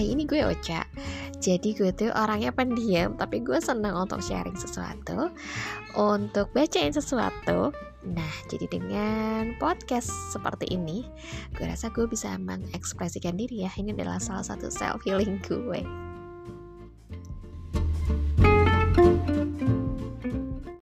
ini gue Ocha Jadi gue tuh orangnya pendiam Tapi gue senang untuk sharing sesuatu Untuk bacain sesuatu Nah, jadi dengan podcast seperti ini, gue rasa gue bisa mengekspresikan diri ya. Ini adalah salah satu self healing gue.